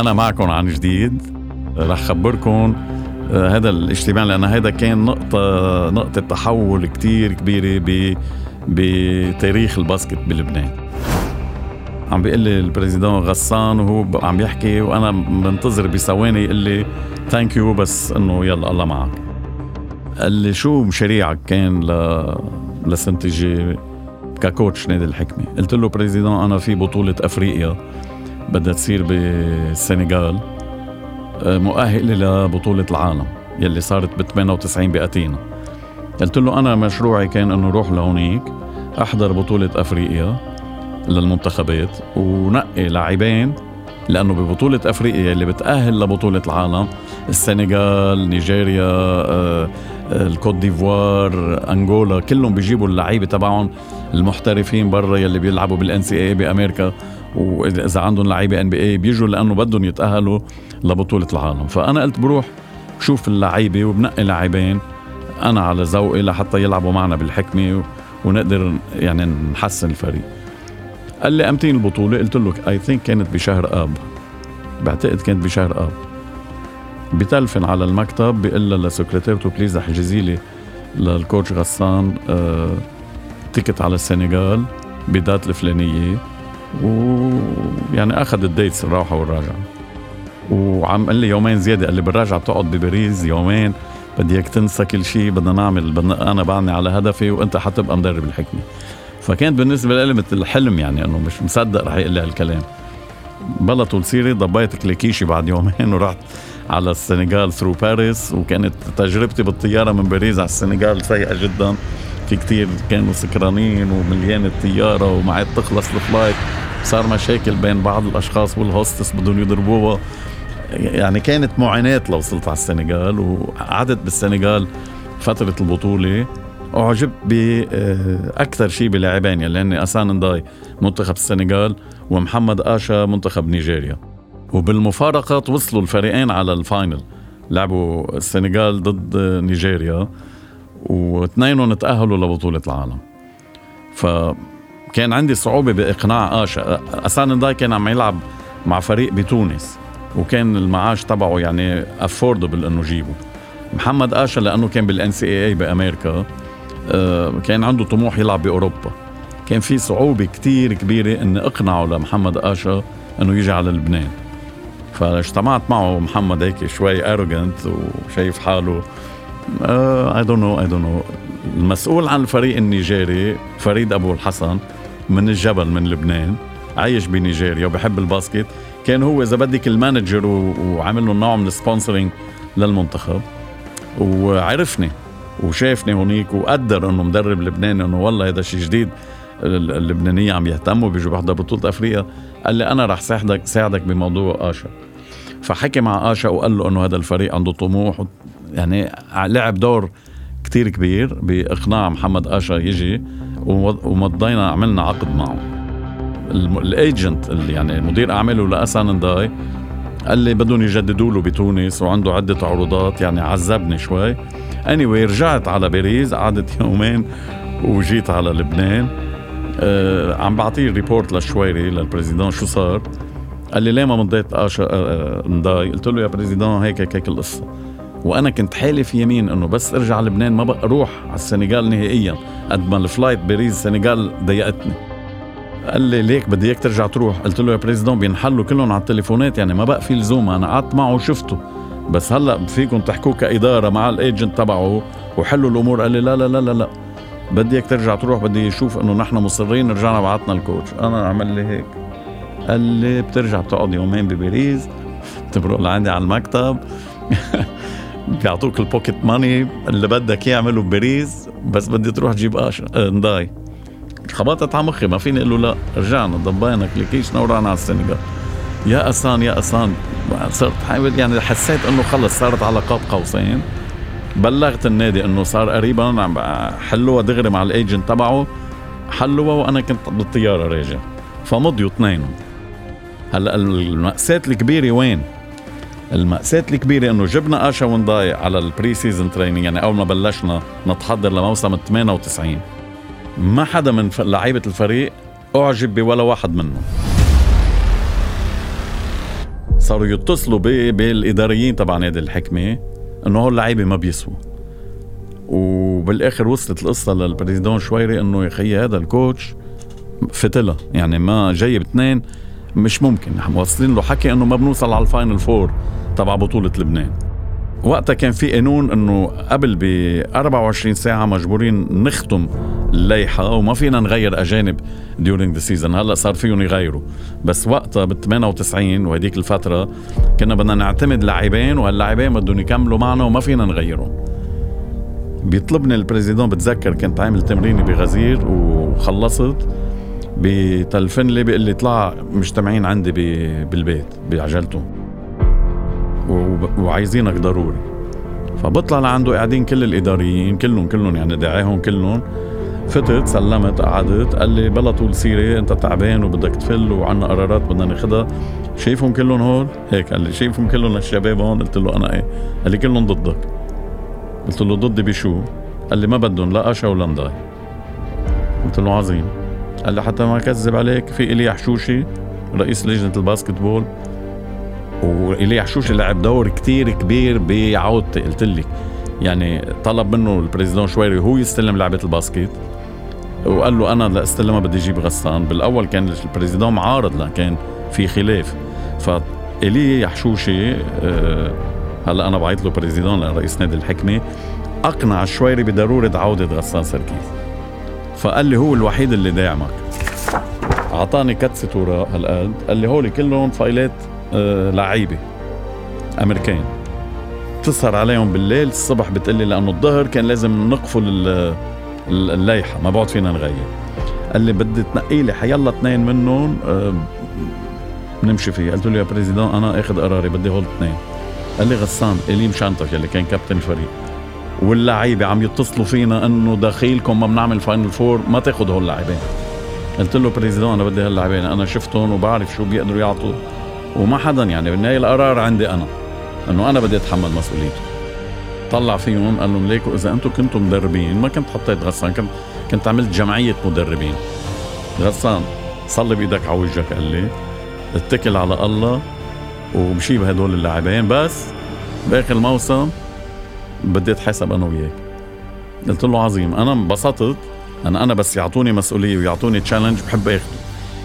أنا معكم عن جديد. رح خبركم آه، هذا الاجتماع لأن هذا كان نقطة نقطة تحول كتير كبيرة ب بتاريخ ال basket بلبنان. عم بيقول لي ال président غسان وهو عم يحكي وأنا منتظر بثواني يقول لي thank you بس إنه يلا الله معك. قال لي شو مشاريعك كان ل الجايه ك coach نادي الحكمة؟ قلت له président أنا في بطولة أفريقيا. بدها تصير بالسنغال آه، مؤهله لبطوله العالم يلي صارت ب 98 باتينا قلت له أنا مشروعي كان إنه روح لهونيك أحضر بطولة أفريقيا للمنتخبات ونقي لاعبين لأنه ببطولة أفريقيا اللي بتأهل لبطولة العالم السنغال نيجيريا آه، آه، الكوت ديفوار أنغولا كلهم بيجيبوا اللعيبة تبعهم المحترفين برا يلي بيلعبوا بال NCAA بأمريكا. وإذا عندهم لعيبه NBA بيجوا لأنه بدهم يتأهلوا لبطولة العالم. فأنا قلت بروح بشوف اللعيبه وبنقي لاعبين. أنا على ذوقي لحتى يلعبوا معنا بالحكمة ونقدر يعني نحسن الفريق. قال لي أمتين البطولة؟ قلت له I think كانت بشهر آب. بعتقد كانت بشهر آب. بتلفن على المكتب بيقول لسكرتيرته please احجزي لي لل coach غسان آه ticket على السنغال ب date الفلانية. ويعني أخذ ال dates الروحه والراجعة. وعم قال لي يومين زيادة قال لي بالراجعة بتقعد بباريس يومين بدي إياك تنسى كل شيء بدنا نعمل بدنا أنا بعني على هدفي وأنت حتبقى مدرب الحكمة. فكانت بالنسبة لي مثل الحلم يعني إنه مش مصدق رح يقول لي هالكلام بلا طول سيرة ضبيت كلاكيشي بعد يومين ورحت على السنغال through باريس وكانت تجربتي بالطيارة من باريس على السنغال سيئة جدا. في كتير كانوا سكرانين ومليان الطياره وما عاد تخلص ال flight. صار مشاكل بين بعض الأشخاص وال hostess بدهم يضربوها. يعني كانت معاناة لوصلت على السنغال وقعدت بالسنغال فترة البطولة. أعجبت بأكثر شيء بلاعبين يلي هن أسان نداي منتخب السنغال ومحمد آشا منتخب نيجيريا. وبالمفارقة وصلوا الفريقين على ال final. لعبوا السنغال ضد نيجيريا. واثنينهم تأهلوا لبطولة العالم. فكان عندي صعوبة بإقناع آشا. أسان نداي كان عم يلعب مع فريق بتونس وكان المعاش تبعه يعني affordable إنه جيبه. محمد آشا لأنه كان بال NCAA بأمريكا آه، كان عنده طموح يلعب بأوروبا. كان في صعوبة كتير كبيرة اني أقنعه لمحمد آشا إنه يجي على لبنان. فاجتمعت معه محمد هيك شوي arrogant وشايف حاله I don't know I don't know المسؤول عن الفريق النيجيري فريد أبو الحسن من الجبل من لبنان عايش بنيجيريا وبحب ال basket. كان هو إذا بدك ال manager وعامل له نوع من ال sponsoring للمنتخب. وعرفني وشافني هونيك وقدر إنه مدرب لبناني إنه والله هذا شيء جديد. اللبنانية عم يهتموا بيجوا بيحضروا بطولة أفريقيا. قال لي أنا رح ساعدك ساعدك بموضوع آشا. فحكي مع آشا وقال له إنه هذا الفريق عنده طموح يعني لعب دور كتير كبير بإقناع محمد آشا يجي ومضينا عملنا عقد معه. ال agent اللي يعني مدير اعماله لأسان نداي قال لي بدهم يجددوا له بتونس وعنده عدة عروضات يعني عذبني شوي. anyway رجعت على باريس قعدت يومين وجيت على لبنان. آه عم بعطيه report للشويري لل président شو صار. قال لي ليه ما مضيت آشا آه مضيه قلت له يا président هيك هيك القصة. وأنا كنت حالف يمين إنه بس أرجع لبنان ما بقى أروح على السنغال نهائيا. قد ما ال flight باريس السنغال ضيقتني. قال لي ليك بدي إياك ترجع تروح. قلت له يا بريزيدون بينحلوا كلهم على التليفونات يعني ما بقى في لزوم. أنا قعدت معه وشفته. بس هلأ فيكم تحكوا كإدارة مع ال agent تبعه وحلوا الأمور. قال لي لا لا لا لا لا. بدي إياك ترجع تروح بدي أشوف إنه نحن مصرين رجعنا بعتنا ال coach. أنا عمل لي هيك. قال لي بترجع بتقعد يومين بباريس بتمرق لعندي على المكتب. بيعطوك ال pocket money اللي بدك إياه اعمله بباريس بس بدي تروح تجيب آشا ونداي خبطت على مخي ما فيني أقول له لا رجعنا ضبينا كليكيشنا ورحنا على السنغال يا أسان يا أسان. صرت حاول يعني حسيت إنه خلص صارت على قاب قوسين. بلغت النادي إنه صار قريبا عم حلوها دغري مع ال agent تبعه. حلوها وأنا كنت بالطيارة راجع. فمضيوا اثنينهم. هلأ المأساة الكبيرة وين؟ المأساة الكبيرة إنه جبنا آشا ونداي على ال pre-season training يعني أول ما بلشنا نتحضر لموسم 98 ما حدا من لعيبة الفريق أعجب بولا واحد منهم. صاروا يتصلوا بالإداريين تبع نادي الحكمة إنه هول اللعيبة ما بيسوا. وبالآخر وصلت القصة لل président شويري إنه يا خيي هذا ال coach فتلة. يعني ما جايب اثنين مش ممكن. واصلين له حكي إنه ما بنوصل على ال final four تبع بطولة لبنان. وقتها كان في قانون إنه قبل ب 24 ساعة مجبورين نختم الليستة وما فينا نغير أجانب during the season هلأ صار فيهم يغيروا. بس وقتها بال 98 وهديك الفترة كنا بدنا نعتمد لاعبين وهاللاعبين بدهم يكملوا معنا وما فينا نغيرهم. بيطلبني ال président بتذكر كنت عامل تمريني بغزير وخلصت. بتلفن لي بيقول لي اطلع مجتمعين عندي بالبيت بعجلته وعايزينك ضروري. فبطلع لعنده قاعدين كل الإداريين كلهم كلهم يعني داعيهم كلهم. فتت سلمت قعدت قال لي بلا طول سيرة انت تعبان وبدك تفل وعنا قرارات بدنا ناخذها شايفهم كلهم هول هيك قال لي شايفهم كلهم الشباب هون؟ قلت له أنا إيه؟ قال لي كلهم ضدك. قلت له ضدي بشو؟ قال لي ما بدهم لا أشا ولا نضاي قلت له عظيم. قال لي حتى ما كذب عليك في إلي حشوشي رئيس لجنة الباسكتبول. وإيلي حشوشي لعب دور كتير كبير بعودتي قلت لك يعني طلب منه ال président شويري هو يستلم لعبة ال basket. وقال له أنا لأستلمها بدي أجيب غسان. بالأول كان ال président معارض لكن في خلاف. فإيلي حشوشي أه هلا أنا بعيط له président لرئيس نادي الحكمة أقنع الشويري بضرورة عودة غسان سركيز فقال لي هو الوحيد اللي داعمك. أعطاني كتسة وراء هالقد قال لي هولي كلهم فايلات آه لعيبة أمريكان. تسهر عليهم بالليل. الصبح بتقلي لأنه الظهر كان لازم نقفل الليحه ما بعد فينا نغير. قال لي بدي تنقي لي حيلا اثنين منهم آه نمشي فيه. قلت له يا بريزيدون أنا آخذ قراري بدي هول اثنين. قال لي غسان اليم شانتك يلي كان كابتن الفريق. واللعيبه عم يتصلوا فينا إنه دخيلكم ما بنعمل فاينل فور ما تاخذ هول اللاعبين قلت له بريزيدون أنا بدي هاللاعبين أنا شفتهم وبعرف شو بيقدروا يعطوا. وما حدا يعني بالنهايه القرار عندي أنا إنه أنا بدي أتحمل مسؤوليته. طلع فيهم قال لهم ليكوا إذا أنتم كنتم مدربين ما كنت حطيت غسان كنت كنت عملت جمعية مدربين. غسان صلي بإيدك على وجهك قال لي اتكل على الله ومشي بهدول اللاعبين. بس بآخر الموسم بدي أتحاسب أنا وياك. قلت له عظيم أنا انبسطت أنا أنا بس يعطوني مسؤولية ويعطوني challenge بحب آخده.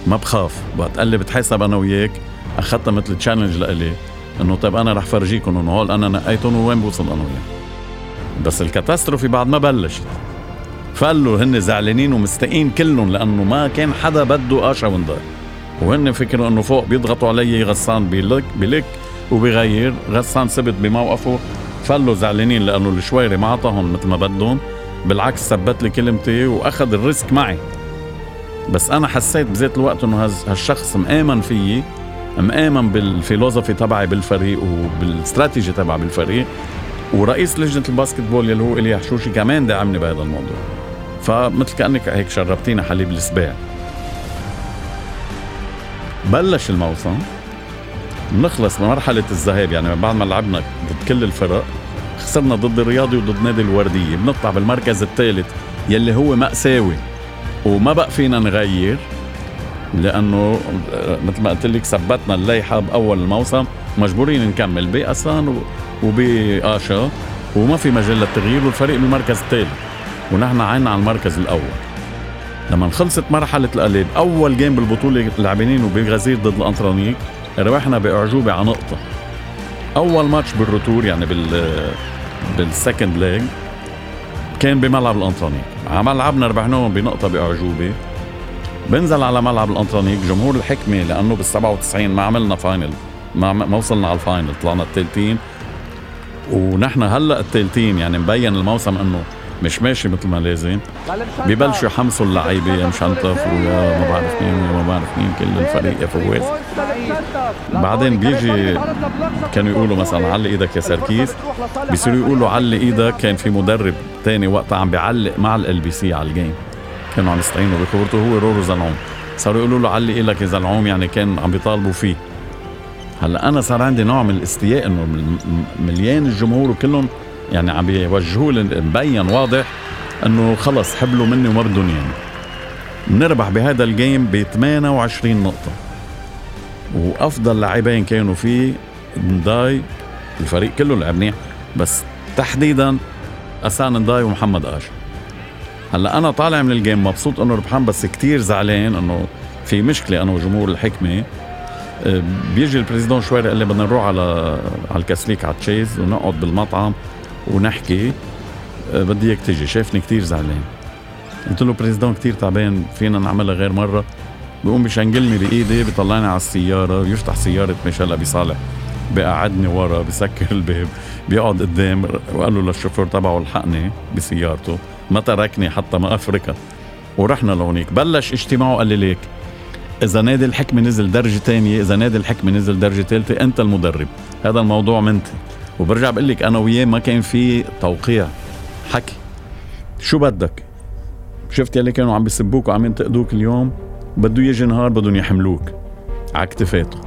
ما بخاف وقت قال لي بتحاسب أنا وياك. اخذتها مثل challenge لإلي إنه طيب أنا رح فرجيكم إنه هول أنا نقيتهم وين بوصل أنا وياك. بس ال catastrophe بعد ما بلشت. فقالوا هن زعلانين ومستقين كلهم لأنه ما كان حدا بده آشا ونداي وهن فكروا إنه فوق بيضغطوا علي غسان بلكي بلكي بغير غسان ثبت بموقفه. فلوا زعلانين لأنه الشويري ما اعطاهم مثل ما بدهم. بالعكس ثبت لي كلمتي وأخذ ال risk معي. بس أنا حسيت بذات الوقت إنه هالشخص مآمن فيي مآمن بال philosophie تبعي بالفريق وبالاستراتيجي تبعي بالفريق. ورئيس لجنة ال basketball اللي هو إيلي حشوشي كمان دعمني بهذا الموضوع. فمثل كأنك هيك شربتينا حليب السباع. بلش الموسم. بنخلص من مرحلة الذهاب يعني بعد ما لعبنا ضد كل الفرق خسرنا ضد الرياضي وضد نادي الوردية. بنطلع بالمركز الثالث يلي هو مأساوي. وما بقى فينا نغير لأنه مثل ما قلت لك ثبتنا الليحة بأول الموسم. مجبورين نكمل بأسان وبآشا وما في مجال للتغيير والفريق بالمركز الثالث. ونحن عينا على المركز الأول. لما خلصت مرحلة القليل أول جيم بالبطولة لاعبينه بغزير ضد الأنطرانيك ربحنا بأعجوبة على نقطة. أول ماتش بال retour يعني بال بال second leg كان بملعب الانطرانيك على ملعبنا ربحناهم بنقطة بأعجوبة. بنزل على ملعب الانطرانيك جمهور الحكمة لأنه بال 97 ما عملنا final ما ما وصلنا على ال final طلعنا الثالثين ونحن هلأ الثالثين يعني مبين الموسم إنه مش ماشي مثل ما لازم. ببلشوا يحمسوا اللعيبة يا مشنتف ما بعرف مين ويا ما بعرف مين كل الفريق يا فواز بعدين بيجي كانوا يقولوا مثلا علي إيدك يا سركيس. بيصيروا يقولوا علي إيدك كان في مدرب تاني وقتها عم بيعلق مع ال LBC على ال game كانوا عم يستعينوا بخبرته. هو رورو زلعوم. صاروا يقولوا له علي إيدك يا زلعوم يعني كان عم بيطالبوا فيه. هلأ أنا صار عندي نوع من الاستياء إنه مليان الجمهور وكلهم يعني عم بيوجهوا مبين واضح إنه خلص حبلوا مني وما بدهم يعني. بنربح بهذا ال game ب 28 نقطة. وأفضل لاعبين كانوا فيه نداي الفريق كله لعب منيح. بس تحديدا أسان نداي ومحمد آش. هلأ أنا طالع من ال game مبسوط إنه ربحان بس كتير زعلان إنه في مشكلة أنا وجمهور الحكمة. آه، بيجي ال président شويري قال لي بدنا نروح على على الكاسليك على Chase ونقعد بالمطعم ونحكي. آه، بدي إياك تيجي شافني كتير زعلان. قلت له بريزيدون كتير تعبان فينا نعملها غير مرة. بيقوم بشنقلني بايدي بيطلعني على السيارة بيفتح سيارة ميشيل أبي صالح بقعدني ورا بسكر الباب بيقعد قدام وقال له للشوفير تبعه الحقني بسيارته ما تركني حتى ما افركها ورحنا لهونيك. بلش اجتماعه قال لي ليك إذا نادي الحكمه نزل درجة ثانية إذا نادي الحكمه نزل درجة ثالثه أنت المدرب. هذا الموضوع منتي وبرجع بقول لك أنا وياه ما كان في توقيع. حكي. شو بدك؟ شفت يلي كانوا عم بيسبوك وعم ينتقدوك اليوم؟ بده يجي نهار بدهم يحملوك. على كتفاته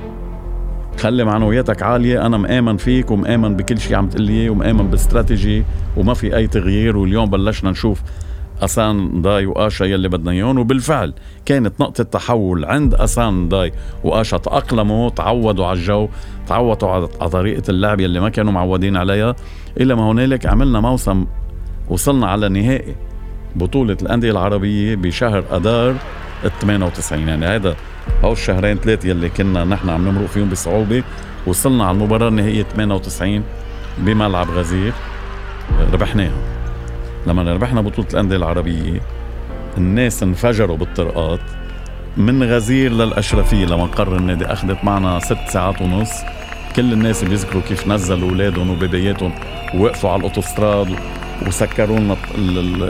خلي معنوياتك عالية أنا مآمن فيك ومآمن بكل شيء عم تقول لي ومآمن باستراتيجي وما في أي تغيير واليوم بلشنا نشوف أسان داي وآشا يلي بدنا إياهم. وبالفعل كانت نقطة تحول عند أسان داي وآشا تأقلموا تعودوا على الجو تعودوا على طريقة اللعب يلي ما كانوا معودين عليها. إلى ما هنالك عملنا موسم وصلنا على نهائي بطولة الأندية العربية بشهر أدار ال 98 يعني هذا هو الشهرين ثلاثة يلي كنا نحن عم نمرق فيهم بصعوبة. وصلنا على المباراة النهائية 98 بملعب غزير. ربحناها. لما ربحنا بطولة الأندية العربية الناس انفجروا بالطرقات. من غزير للأشرفية لمقر النادي أخذت معنا ست ساعات ونص. كل الناس بيذكروا كيف نزلوا أولادهم وبيبياتهم ووقفوا على الأوتوستراد. وسكروا لنا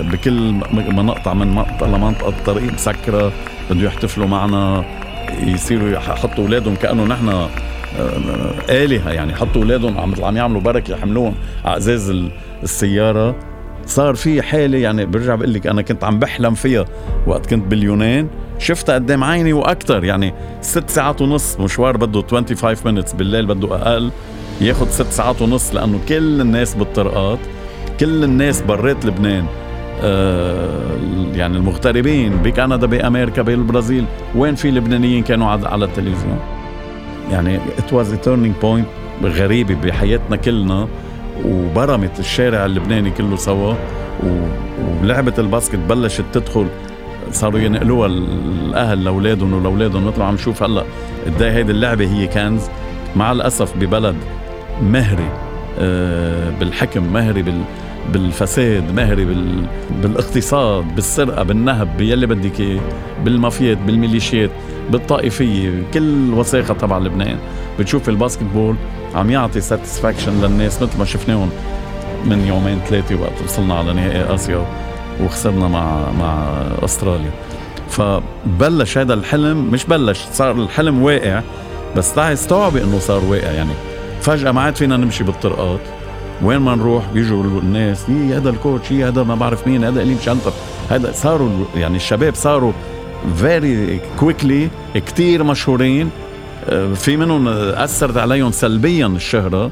بكل منقطع من منطقة لمنطقة الطريق مسكرة بده يحتفلوا معنا يصيروا يحطوا أولادهم كأنه نحن آه، آلهة يعني حطوا أولادهم عم عم يعملوا بركة يحملوهم على أزاز السيارة. صار في حالة يعني برجع بقول لك أنا كنت عم بحلم فيها وقت كنت باليونان شفتها قدام عيني وأكثر يعني ست ساعات ونص مشوار بده 25 minutes بالليل بده أقل ياخذ ست ساعات ونص لأنه كل الناس بالطرقات. كل الناس برات لبنان. آه يعني المغتربين بكندا بأمريكا بالبرازيل. وين في لبنانيين كانوا على التلفزيون؟ يعني it was turning point غريبة بحياتنا كلنا وبرمت الشارع اللبناني كله سوا ولعبة الباسكت بلشت تدخل. صاروا ينقلوها الأهل لأولادهم ولأولادهم. مثل عم نشوف هلأ قد إيه هيدي اللعبة هي كنز. مع الأسف ببلد مهري آه، بالحكم مهري بال بالفساد مهري بال... بالاقتصاد بالسرقة بالنهب باللي بدك إياه بالمافيات بالميليشيات بالطائفية كل وساخه تبع لبنان. بتشوف ال basketball عم يعطي satisfaction للناس مثل ما شفناهم من يومين ثلاثة وقت وصلنا على نهائي آسيا وخسرنا مع مع أستراليا. فبلش هذا الحلم مش بلش صار الحلم واقع بس تعي استوعبي إنه صار واقع يعني. فجأة ما عاد فينا نمشي بالطرقات. وين ما نروح بيجوا الناس يي هذا الكوتش يي هذا ما بعرف مين هذا اللي مشنطر هذا صاروا يعني الشباب صاروا very quickly كتير مشهورين. آه، في منهم أثرت عليهم سلبيا الشهرة.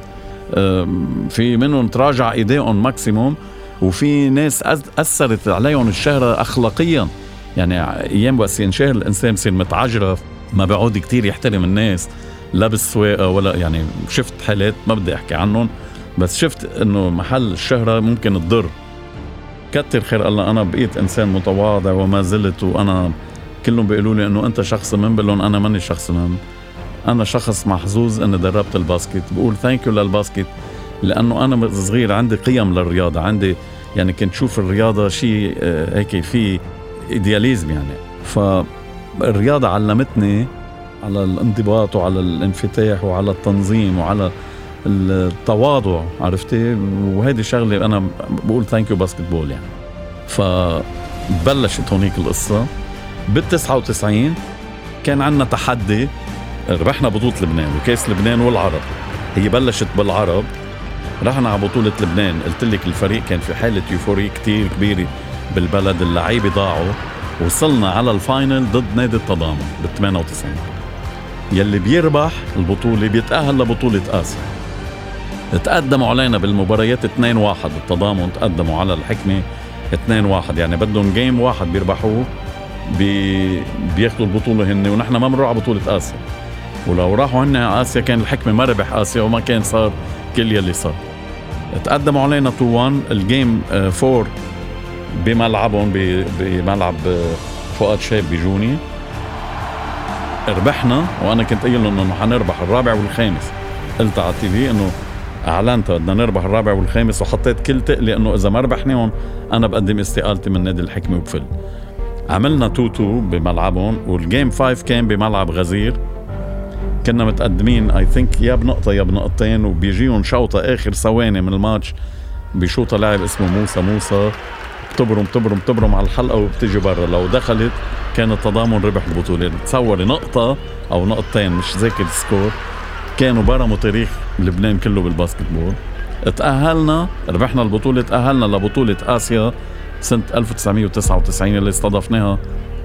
في منهم تراجع أداءهم maximum وفي ناس أثرت عليهم الشهرة اخلاقيا. يعني أيام بس ينشهر الإنسان بصير متعجرف ما بيعود كتير يحترم الناس. لا بالسواقه ولا يعني شفت حالات ما بدي أحكي عنهم. بس شفت إنه محل الشهرة ممكن تضر. كتر خير الله أنا بقيت إنسان متواضع وما زلت وأنا كلهم بيقولوا لي إنه أنت شخص مهم بقول لهم أنا ماني شخص مهم أنا شخص محظوظ إني دربت ال basket. بقول thank you لل basket لأنه أنا صغير عندي قيم للرياضة عندي يعني كنت شوف الرياضة شيء آه، هيك في idealism يعني. فالرياضة علمتني على الانضباط وعلى الانفتاح وعلى التنظيم وعلى التواضع عرفتي؟ وهيدي شغلة أنا بقول thank you basketball يعني. فبلشت هونيك القصة. بال 99 كان عندنا تحدي ربحنا بطولة لبنان وكأس لبنان والعرب. هي بلشت بالعرب. رحنا على بطولة لبنان. قلت لك الفريق كان في حالة euphoria كتير كبيرة بالبلد اللعيبة ضاعوا. وصلنا على ال final ضد نادي التضامن بال 98 يلي بيربح البطولة بيتأهل لبطولة آسيا. تقدموا علينا بالمباريات 2-1 التضامن تقدموا على الحكمة 2-1 يعني بدهم game واحد بيربحوه بي بياخذوا البطولة هن ونحن ما بنروح على بطولة آسيا. ولو راحوا هن آسيا كان الحكمة ما ربح آسيا وما كان صار كل يلي صار. تقدموا علينا 2 1 ال game 4 بملعبهم بملعب آه، فؤاد شاب بجوني. ربحنا وأنا كنت قايل لهم إنه حنربح. الرابع والخامس قلت على التي في إنه أعلنت بدنا نربح الرابع والخامس وحطيت كل تقلي انه إذا ما ربحناهم أنا بقدم استقالتي من نادي الحكمة وبفل. عملنا 2 2 بملعبهم والجيم 5 كان بملعب غزير. كنا متقدمين اي ثينك يا بنقطة يا بنقطتين وبيجيهم شوطة آخر ثواني من الماتش بشوطة لاعب اسمه موسى موسى. بتبرم بتبرم بتبرم على الحلقة وبتجي برا. لو دخلت كان التضامن ربح البطولة. تصوري نقطة أو نقطتين مش ذاكر ال score. كانوا برموا تاريخ لبنان كله بال basketball تأهلنا ربحنا البطولة تأهلنا لبطولة آسيا سنة 1999 اللي استضفناها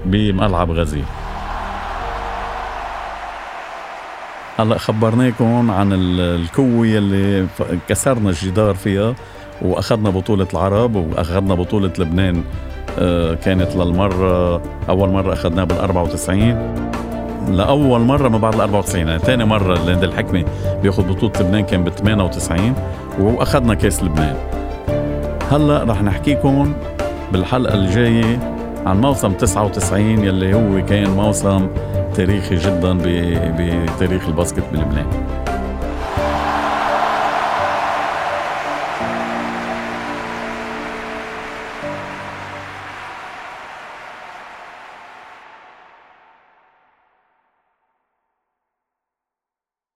بملعب غزير هلا خبرناكم عن الكوة اللي كسرنا الجدار فيها وأخذنا بطولة العرب وأخذنا بطولة لبنان آه، كانت للمرة أول مرة أخذناها بال 94 لأول مرة من بعد ال 94 يعني ثاني مرة اللي عند الحكمة بياخذ بطولة لبنان كان ب 98 وأخذنا كأس لبنان. هلأ رح نحكيكم بالحلقة الجاية عن موسم 99 يلي هو كان موسم تاريخي جدا بتاريخ الباسكت بلبنان.